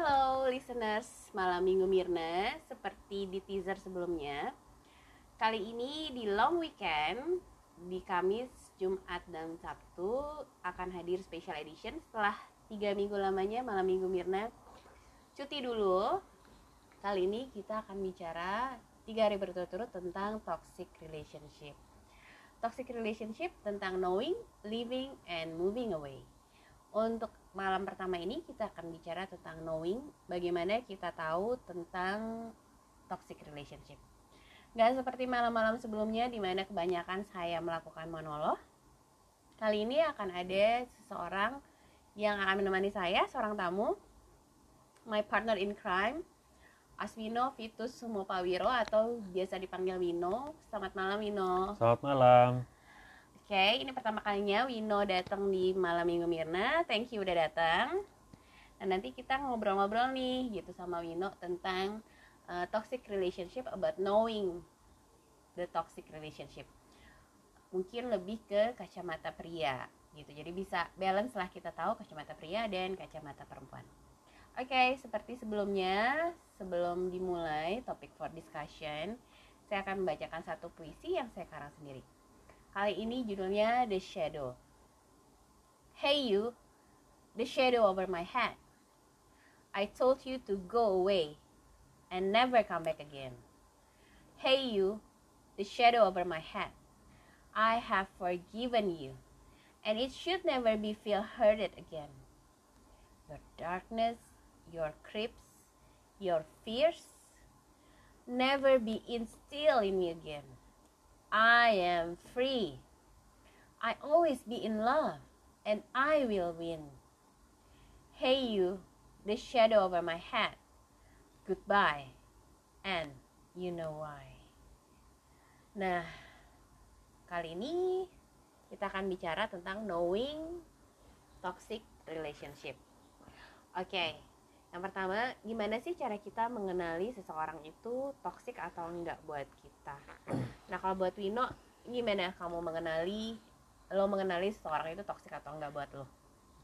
Halo listeners. Malam Minggu Mirna Seperti di teaser sebelumnya. Kali ini di long weekend Di Kamis, Jumat, dan Sabtu Akan hadir special edition Setelah tiga minggu lamanya Malam Minggu Mirna. Cuti dulu. Kali ini kita akan bicara Tiga hari berturut-turut tentang toxic relationship. Toxic relationship tentang knowing, living, and moving away. Untuk malam pertama ini kita akan bicara tentang knowing, bagaimana kita tahu tentang toxic relationship. Gak seperti malam-malam sebelumnya di mana kebanyakan saya melakukan monolog. Kali ini akan ada seseorang yang akan menemani saya, seorang tamu, my partner in crime, Aswino Vitus Sumopawiro atau biasa dipanggil Wino. Selamat malam Wino. Selamat malam. Oke, ini pertama kalinya Wino datang di Malam Minggu Mirna. Thank you udah datang. Dan nanti kita ngobrol-ngobrol nih gitu sama Wino tentang uh, toxic relationship about knowing the toxic relationship. Mungkin lebih ke kacamata pria gitu. Jadi bisa balance lah kita tahu kacamata pria dan kacamata perempuan. Oke, okay, seperti sebelumnya, sebelum dimulai topik for discussion, saya akan membacakan satu puisi yang saya karang sendiri. Kali ini judulnya The Shadow. Hey you, the shadow over my head. I told you to go away and never come back again. Hey you, the shadow over my head. I have forgiven you, and it should never be feel hurted again. Your darkness, your creeps, your fears, never be instilled in me again. I am free. I always be in love, and I will win. Hey, you, the shadow over my head. Goodbye, and you know why. Nah, kali ini kita akan bicara tentang knowing toxic relationship. Oke, okay. yang pertama, gimana sih cara kita mengenali seseorang itu toxic atau enggak buat kita? Nah kalau buat Wino gimana kamu mengenali lo mengenali seseorang itu toksik atau enggak buat lo?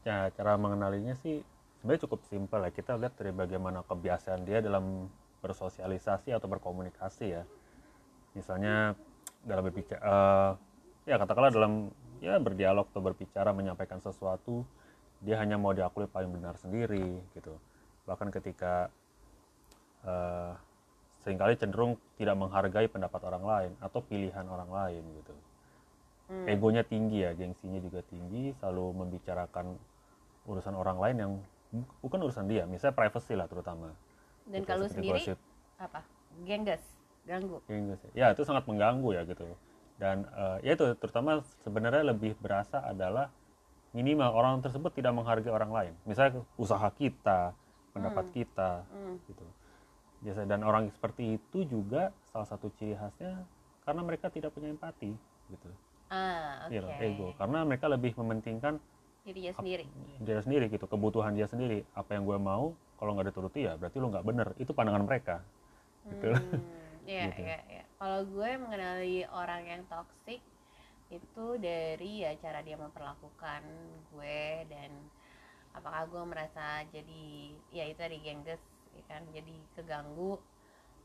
Ya cara mengenalinya sih sebenarnya cukup simpel ya kita lihat dari bagaimana kebiasaan dia dalam bersosialisasi atau berkomunikasi ya. Misalnya dalam berbicara, uh, ya katakanlah dalam ya berdialog atau berbicara menyampaikan sesuatu dia hanya mau diakui paling benar sendiri gitu. Bahkan ketika uh, sering kali cenderung tidak menghargai pendapat orang lain atau pilihan orang lain gitu. Hmm. Egonya tinggi ya, gengsinya juga tinggi, selalu membicarakan urusan orang lain yang bukan urusan dia, misalnya privacy lah terutama. Dan gitu, kalau sendiri gosip. apa? Gengges, ganggu. Gengges. Ya, itu sangat mengganggu ya gitu. Dan uh, ya itu terutama sebenarnya lebih berasa adalah minimal orang tersebut tidak menghargai orang lain. Misalnya usaha kita, pendapat hmm. kita hmm. gitu biasa dan orang seperti itu juga salah satu ciri khasnya karena mereka tidak punya empati gitu. Ah, okay. Iya, ego. Karena mereka lebih mementingkan dirinya sendiri. dia sendiri gitu. Kebutuhan dia sendiri. Apa yang gue mau kalau nggak dituruti ya berarti lo nggak bener. Itu pandangan mereka gitu. Hmm, iya gitu. iya iya. Kalau gue mengenali orang yang toksik itu dari ya cara dia memperlakukan gue dan apakah gue merasa jadi ya itu tadi gengges ya kan? Jadi keganggu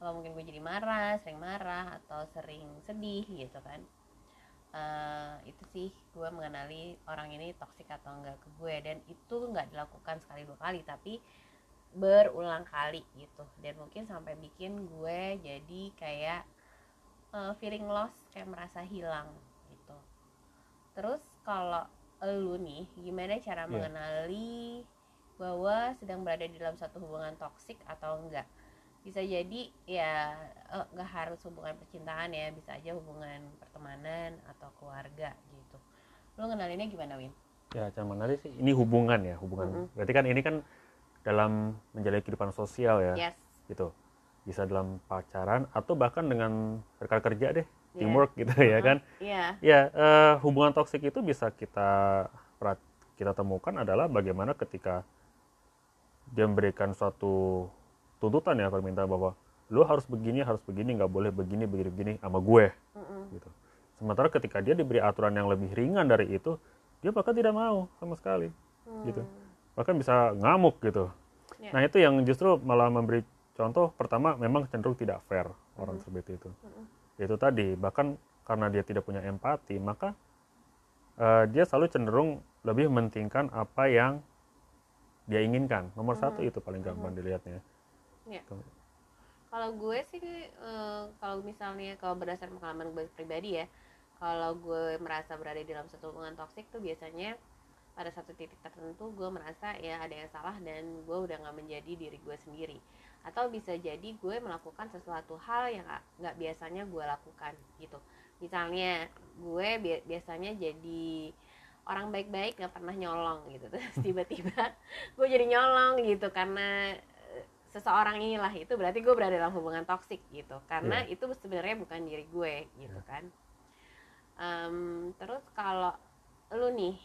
atau mungkin gue jadi marah sering marah atau sering sedih gitu kan. Uh, itu sih gue mengenali orang ini toksik atau enggak ke gue dan itu nggak dilakukan sekali dua kali tapi berulang kali gitu. Dan mungkin sampai bikin gue jadi kayak uh, feeling lost kayak merasa hilang gitu. Terus kalau lu nih gimana cara yeah. mengenali bahwa sedang berada di dalam satu hubungan toksik atau enggak bisa jadi ya eh, nggak uh, harus hubungan percintaan ya bisa aja hubungan pertemanan atau keluarga gitu lo ngenalinnya gimana Win? Ya cara mengenali sih ini hubungan ya hubungan mm -hmm. berarti kan ini kan dalam menjalani kehidupan sosial ya yes. gitu bisa dalam pacaran atau bahkan dengan rekan kerja deh yeah. teamwork gitu uh -huh. ya kan yeah. ya uh, hubungan toksik itu bisa kita kita temukan adalah bagaimana ketika dia memberikan suatu tuntutan ya permintaan bahwa lo harus begini harus begini nggak boleh begini begini begini sama gue mm -mm. gitu sementara ketika dia diberi aturan yang lebih ringan dari itu dia bahkan tidak mau sama sekali mm. gitu bahkan bisa ngamuk gitu Ya. Nah itu yang justru malah memberi contoh pertama memang cenderung tidak fair orang Mm-hmm. seperti itu. Itu tadi bahkan karena dia tidak punya empati maka eh, dia selalu cenderung lebih mementingkan apa yang dia inginkan. Nomor satu itu paling gampang dilihatnya. Ya. Kalau gue sih eh, kalau misalnya kalau berdasarkan pengalaman gue pribadi ya, kalau gue merasa berada di dalam satu hubungan toksik tuh biasanya pada satu titik tertentu gue merasa ya ada yang salah dan gue udah nggak menjadi diri gue sendiri atau bisa jadi gue melakukan sesuatu hal yang nggak biasanya gue lakukan gitu misalnya gue bi- biasanya jadi orang baik-baik nggak pernah nyolong gitu. Terus tiba-tiba gue jadi nyolong gitu karena eh, seseorang inilah. Itu berarti gue berada dalam hubungan toksik gitu. Karena itu sebenarnya bukan diri gue gitu Iya. kan. Em, terus kalau lu nih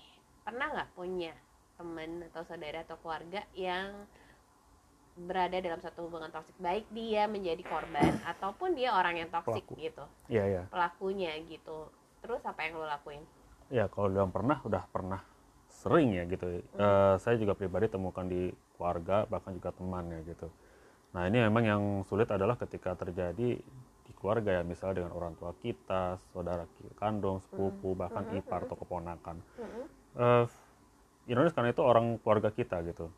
pernah nggak punya teman atau saudara atau keluarga yang berada dalam satu hubungan toksik? Baik dia menjadi korban ataupun dia orang yang toksik Pelaku. gitu. Iya ya. pelakunya gitu. Terus apa yang lo lakuin Ya kalau bilang pernah udah pernah sering ya gitu. Eh, saya juga pribadi temukan di keluarga bahkan juga teman ya gitu. Nah ini memang yang sulit adalah ketika terjadi di keluarga ya misalnya dengan orang tua kita, saudara kandung, sepupu, bahkan ipar atau keponakan. Eh, ironis karena itu orang keluarga kita gitu.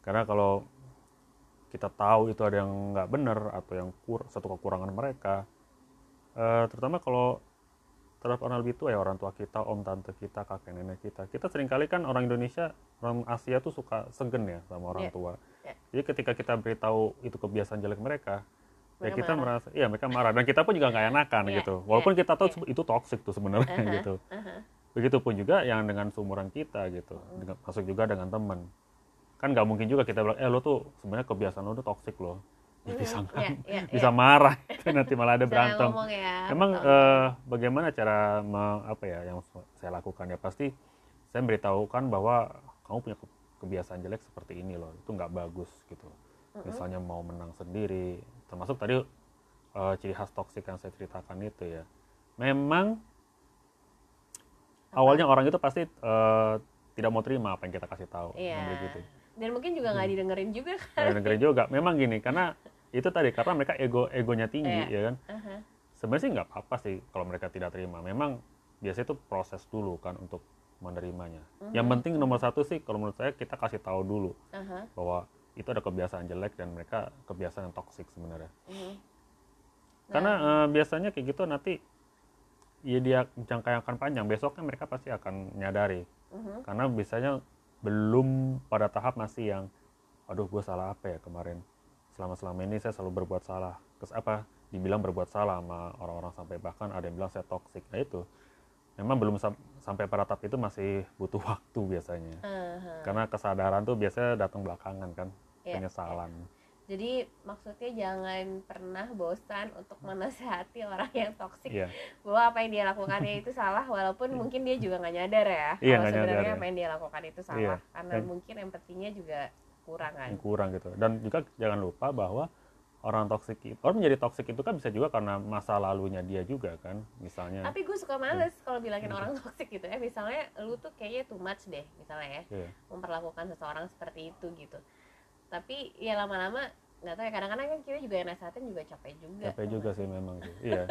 Karena kalau kita tahu itu ada yang nggak benar atau yang kur satu kekurangan mereka, eh, terutama kalau terhadap orang lebih tua ya orang tua kita, om tante kita, kakek nenek kita. Kita sering kali kan orang Indonesia, orang Asia tuh suka segen ya sama orang Iya, tua. iya. Jadi ketika kita beritahu itu kebiasaan jelek mereka, ya Mereka kita marah. merasa, iya mereka marah dan kita pun juga nggak enakan Iya, gitu. Walaupun iya, kita tahu iya. itu toksik tuh sebenarnya Aha, gitu. aha. Begitupun juga yang dengan seumuran kita gitu, dengan, masuk juga dengan teman. Kan nggak mungkin juga kita bilang, eh lo tuh sebenarnya kebiasaan lo tuh toksik loh. Ya, Mhm, bisa iya, iya, bisa iya. marah, itu nanti malah ada berantem. ya Emang betul. eh, bagaimana cara me- apa ya yang saya lakukan ya? Pasti saya beritahukan bahwa kamu punya ke- kebiasaan jelek seperti ini loh. Itu nggak bagus gitu. Misalnya mau menang sendiri. Termasuk tadi eh, ciri khas toksik yang saya ceritakan itu ya. Memang awalnya orang itu pasti eh, tidak mau terima apa yang kita kasih tahu. Yang begitu dan mungkin juga Hmm. nggak didengerin juga kan Nggak dengerin juga. Memang gini karena itu tadi karena mereka ego egonya tinggi Iya. ya kan Aha. sebenarnya sih nggak apa-apa sih kalau mereka tidak terima. Memang biasanya itu proses dulu kan untuk menerimanya. Yang penting nomor satu sih kalau menurut saya kita kasih tahu dulu Aha. bahwa itu ada kebiasaan jelek dan mereka kebiasaan yang toksik sebenarnya. Mhm. Karena eh, biasanya kayak gitu nanti ya dia jangka yang akan panjang besoknya mereka pasti akan menyadari Mhm. karena biasanya belum pada tahap masih yang aduh gue salah apa ya kemarin selama selama ini saya selalu berbuat salah. Terus apa dibilang berbuat salah sama orang-orang sampai bahkan ada yang bilang saya toksik nah itu memang belum sam- sampai pada tahap itu masih butuh waktu biasanya. Aha. karena kesadaran tuh biasanya datang belakangan kan Iya, penyesalan. Jadi maksudnya jangan pernah bosan untuk menasehati orang yang toksik iya. bahwa apa yang dia lakukannya itu salah walaupun mungkin dia juga nggak nyadar ya Iya, kalau nyadar sebenarnya ya. apa yang dia lakukan itu salah. Iya. karena Dan- mungkin empatinya juga kurang kan. kurang gitu dan juga jangan lupa bahwa orang toksik itu orang menjadi toksik itu kan bisa juga karena masa lalunya dia juga kan misalnya Tapi gue suka males kalau bilangin orang toksik gitu ya. Misalnya lu tuh kayaknya too much deh, misalnya ya, Iya. memperlakukan seseorang seperti itu gitu. Tapi ya lama-lama nggak tahu ya kadang-kadang kan kita juga yang nasehatin juga capek juga. capek juga sih memang sih iya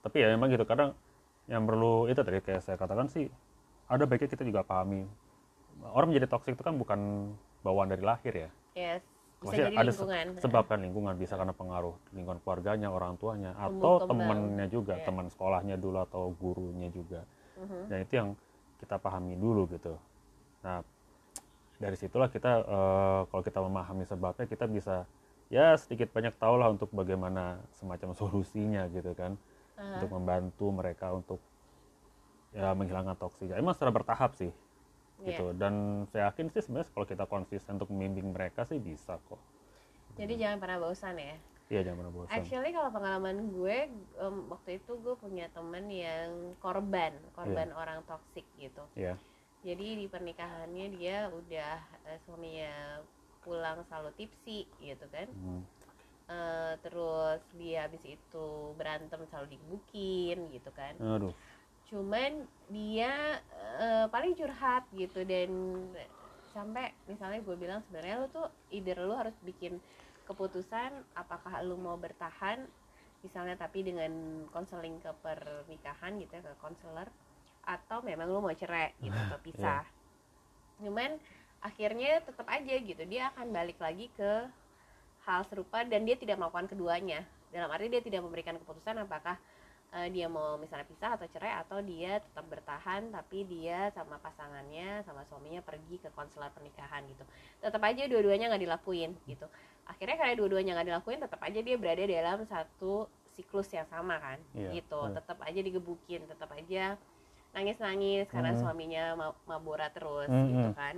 tapi ya memang gitu kadang yang perlu itu tadi kayak saya katakan sih ada baiknya kita juga pahami orang menjadi toksik itu kan bukan bawaan dari lahir ya Yes. Bisa Maksudnya jadi ada lingkungan. sebab kan lingkungan bisa karena pengaruh lingkungan keluarganya orang tuanya atau temennya juga Iya. teman sekolahnya dulu atau gurunya juga Mhm. dan itu yang kita pahami dulu gitu nah dari situlah kita eh, kalau kita memahami sebabnya kita bisa ya sedikit banyak tahu lah untuk bagaimana semacam solusinya gitu kan Aha. untuk membantu mereka untuk ya menghilangkan toksiknya emang secara bertahap sih Iya. gitu dan saya yakin sih sebenarnya kalau kita konsisten untuk membimbing mereka sih bisa kok Jadi jangan pernah bosan ya. iya jangan pernah bosan Actually kalau pengalaman gue em, waktu itu gue punya temen yang korban, korban orang toksik gitu. Iya. Jadi di pernikahannya dia udah eh, suaminya pulang selalu tipsi gitu kan. Hmm. Eh, terus dia habis itu berantem selalu digebukin gitu kan. aduh Cuman dia eh, paling curhat gitu. Dan sampai misalnya gue bilang sebenarnya lu tuh either lu harus bikin keputusan apakah lu mau bertahan misalnya tapi dengan konseling ke pernikahan gitu ya ke konselor atau memang lu mau cerai gitu atau pisah. Cuman akhirnya tetap aja gitu dia akan balik lagi ke hal serupa dan dia tidak melakukan keduanya. Dalam arti dia tidak memberikan keputusan apakah eh, dia mau misalnya pisah atau cerai atau dia tetap bertahan tapi dia sama pasangannya sama suaminya pergi ke konselor pernikahan gitu tetap aja dua-duanya nggak dilakuin gitu akhirnya karena dua-duanya nggak dilakuin tetap aja dia berada dalam satu siklus yang sama kan Iya, gitu iya. tetap aja digebukin tetap aja nangis-nangis karena Mhm. suaminya ma- mabora terus Mhm. gitu kan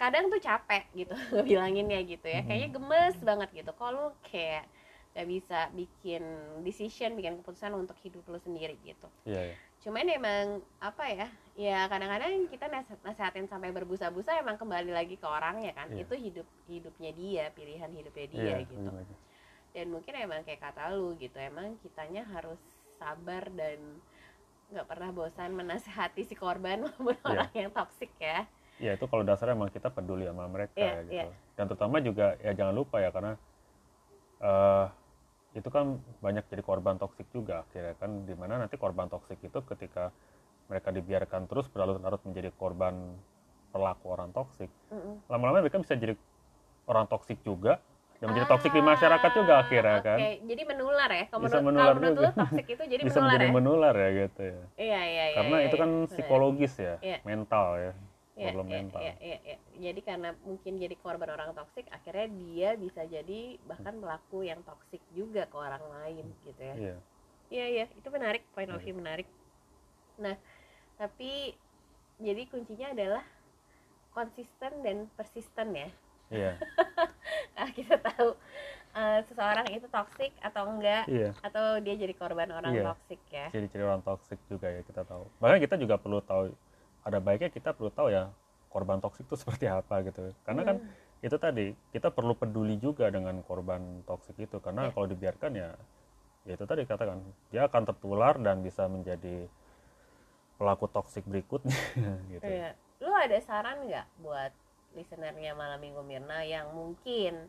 kadang tuh capek gitu bilanginnya gitu ya Mhm. kayaknya gemes banget gitu kalau kayak gak bisa bikin decision bikin keputusan untuk hidup lu sendiri gitu iya iya cuman emang apa ya ya kadang-kadang kita nase- nasehatin sampai berbusa-busa emang kembali lagi ke orangnya kan Iya. itu hidup hidupnya dia pilihan hidupnya dia iya gitu dan mungkin emang kayak kata lu gitu emang kitanya harus sabar dan nggak pernah bosan menasehati si korban maupun Iya. orang yang toksik ya Iya itu kalau dasarnya emang kita peduli sama mereka Iya, ya gitu. iya. Dan terutama juga ya jangan lupa ya karena eh itu kan banyak jadi korban toksik juga akhirnya kan di mana nanti korban toksik itu ketika mereka dibiarkan terus berlarut-larut menjadi korban pelaku orang toksik Mm-mm. lama-lama mereka bisa jadi orang toksik juga dan menjadi toksik di masyarakat juga Ah, akhirnya kan Oke, jadi menular ya. Kalau Bisa menular kalau menurut juga. toxic itu jadi bisa menular menjadi ya? menular ya gitu ya Iya, iya, iya. karena iya, itu iya, kan benar. psikologis ya Iya. mental ya Iya, problem iya, mental iya, iya, iya. Jadi karena mungkin jadi korban orang toksik, akhirnya dia bisa jadi bahkan pelaku yang toksik juga ke orang lain gitu ya. iya Iya, iya, itu menarik, point of Iya. view menarik. Nah, tapi jadi kuncinya adalah konsisten dan persisten ya. iya Nah, kita tahu eh, seseorang itu toksik atau enggak iya atau dia jadi korban orang Iya. toksik ya. ciri-ciri orang toksik juga ya kita tahu. Bahkan kita juga perlu tahu ada baiknya kita perlu tahu ya korban toksik itu seperti apa gitu. Karena kan Hmm. itu tadi kita perlu peduli juga dengan korban toksik itu karena Iya. kalau dibiarkan ya ya itu tadi katakan dia akan tertular dan bisa menjadi pelaku toksik berikutnya gitu. Iya. Lu ada saran nggak buat listenernya Malam Minggu Mirna yang mungkin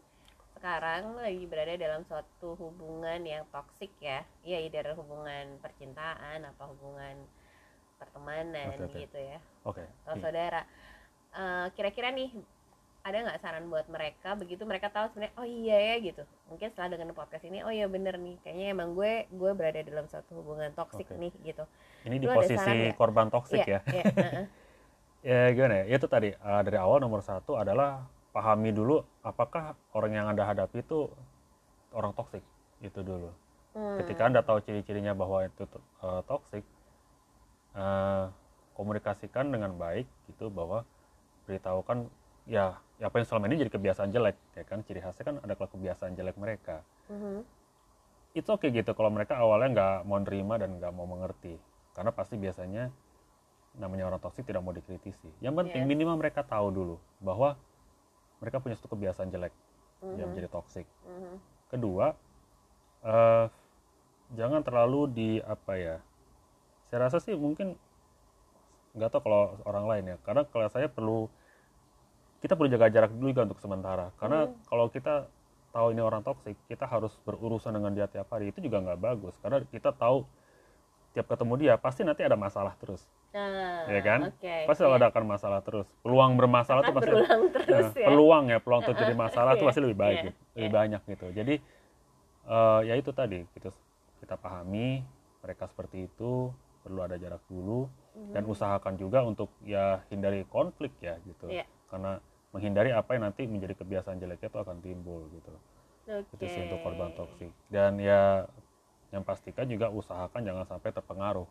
sekarang lagi berada dalam suatu hubungan yang toksik ya? Iya, either hubungan percintaan apa hubungan pertemanan Oke, oke. gitu ya, Oke. atau iya. saudara. Eh, kira-kira nih ada nggak saran buat mereka begitu mereka tahu sebenarnya oh iya ya gitu mungkin setelah dengan podcast ini oh iya bener nih kayaknya emang gue gue berada dalam suatu hubungan toksik Oke. nih gitu Ini di Lu ada posisi korban toksik iya, ya. iya, heeh. ya gimana ya itu tadi eh, dari awal nomor satu adalah pahami dulu apakah orang yang anda hadapi itu orang toksik itu dulu Hmm, ketika anda tahu ciri-cirinya bahwa itu eh, toksik eh, komunikasikan dengan baik gitu bahwa beritahukan ya ya apa yang selama ini jadi kebiasaan jelek ya kan ciri khasnya kan ada kebiasaan jelek mereka mhm. itu oke gitu kalau mereka awalnya nggak mau nerima dan nggak mau mengerti karena pasti biasanya namanya orang toksik tidak mau dikritisi yang penting Yes. minimal mereka tahu dulu bahwa mereka punya suatu kebiasaan jelek yang Mhm, menjadi toksik mhm. kedua eh, jangan terlalu di apa ya saya rasa sih mungkin nggak tahu kalau orang lain ya. Karena kalau saya perlu kita perlu jaga jarak dulu juga untuk sementara. Karena Hmm. kalau kita tahu ini orang toksik kita harus berurusan dengan dia tiap hari itu juga nggak bagus. Karena kita tahu tiap ketemu dia pasti nanti ada masalah terus. Nah, ya kan? oke, pasti iya. ada akan masalah terus. Peluang bermasalah Akan pasti terus Nah, ya. peluang ya peluang untuk jadi masalah itu Iya, pasti lebih baik gitu, lebih banyak gitu. Jadi eh, ya itu tadi gitu. Kita pahami mereka seperti itu perlu ada jarak dulu dan Mhm. usahakan juga untuk ya hindari konflik ya gitu Iya. karena menghindari apa yang nanti menjadi kebiasaan jeleknya itu akan timbul gitu itu sih untuk korban toksik dan ya yang pastikan juga usahakan jangan sampai terpengaruh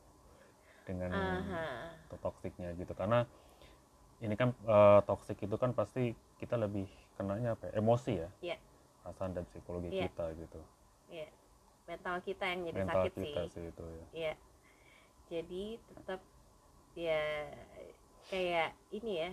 dengan Aha. toksiknya gitu karena ini kan eh, toksik itu kan pasti kita lebih kenanya apa ya, emosi ya Iya. perasaan dan psikologi Iya. kita gitu Iya. mental kita yang jadi mental sakit kita sih sih itu ya Iya. Jadi tetap ya kayak ini ya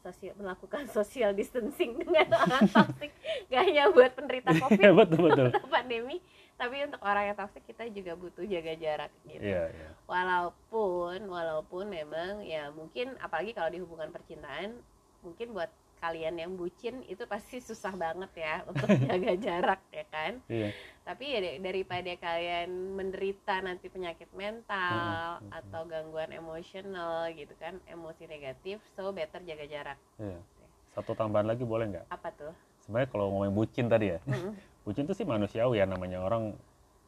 sosial melakukan social distancing dengan orang toksik gak hanya buat penderita covid Iya, betul. betul pandemi tapi untuk orang yang toxic kita juga butuh jaga jarak gitu. Iya iya. Walaupun walaupun memang ya mungkin apalagi kalau di hubungan percintaan mungkin buat kalian yang bucin itu pasti susah banget ya untuk jaga jarak ya kan? Iya. Tapi ya da- daripada kalian menderita nanti penyakit mental Mm, mm, mm. atau gangguan emosional gitu kan emosi negatif so better jaga jarak. Iya. Satu tambahan lagi boleh nggak? Apa tuh? Sebenarnya kalau ngomongin bucin tadi ya Mm-mm. bucin itu sih manusiawi ya namanya orang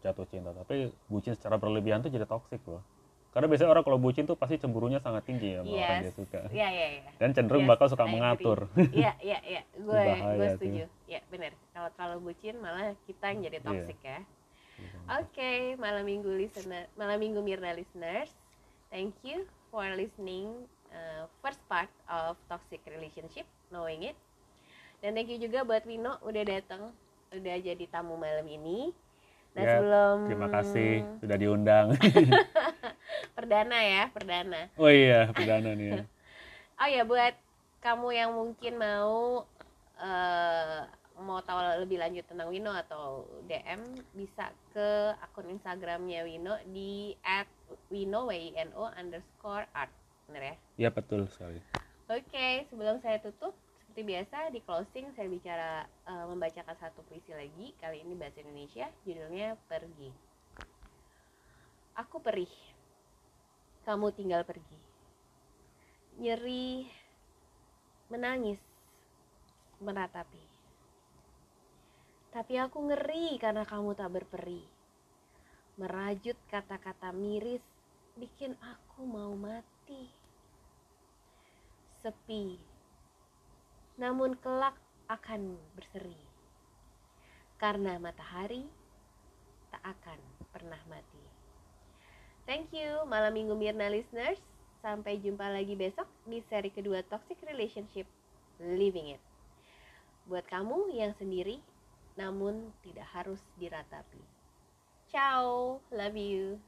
jatuh cinta. Tapi bucin secara berlebihan tuh jadi toksik loh karena biasanya orang kalau bucin tuh pasti cemburunya sangat tinggi ya sama orang yes dia suka iya iya iya dan cenderung Yes, bakal suka I mengatur Iya, iya, iya. Gue setuju. Ya, benar. Kalau terlalu bucin malah kita yang jadi Iya. toxic ya. Oke, malam minggu listener, malam minggu Mirna listeners. Thank you for listening uh, first part of toxic relationship, knowing it. Dan thank you juga buat Wino udah datang, udah jadi tamu malam ini. Nah, Ya, sebelum terima kasih sudah diundang perdana ya, perdana. oh iya perdana nih ya Oh ya buat kamu yang mungkin mau eh, mau tahu lebih lanjut tentang Wino atau DM bisa ke akun Instagramnya Wino di @wino w i n o underscore art bener ya? iya betul sekali Oke sebelum saya tutup seperti biasa di closing saya bicara eh, membacakan satu puisi lagi kali ini bahasa Indonesia judulnya Pergi. Aku perih, kamu tinggal pergi. Nyeri, menangis, meratapi. Tapi aku ngeri karena kamu tak berperi. Merajut kata-kata miris bikin aku mau mati. Sepi, namun kelak akan berseri. Karena matahari tak akan pernah mati. Thank you, Malam Minggu Mirna listeners. Sampai jumpa lagi besok di seri kedua Toxic Relationship Living It. Buat kamu yang sendiri, namun tidak harus diratapi. Ciao, love you.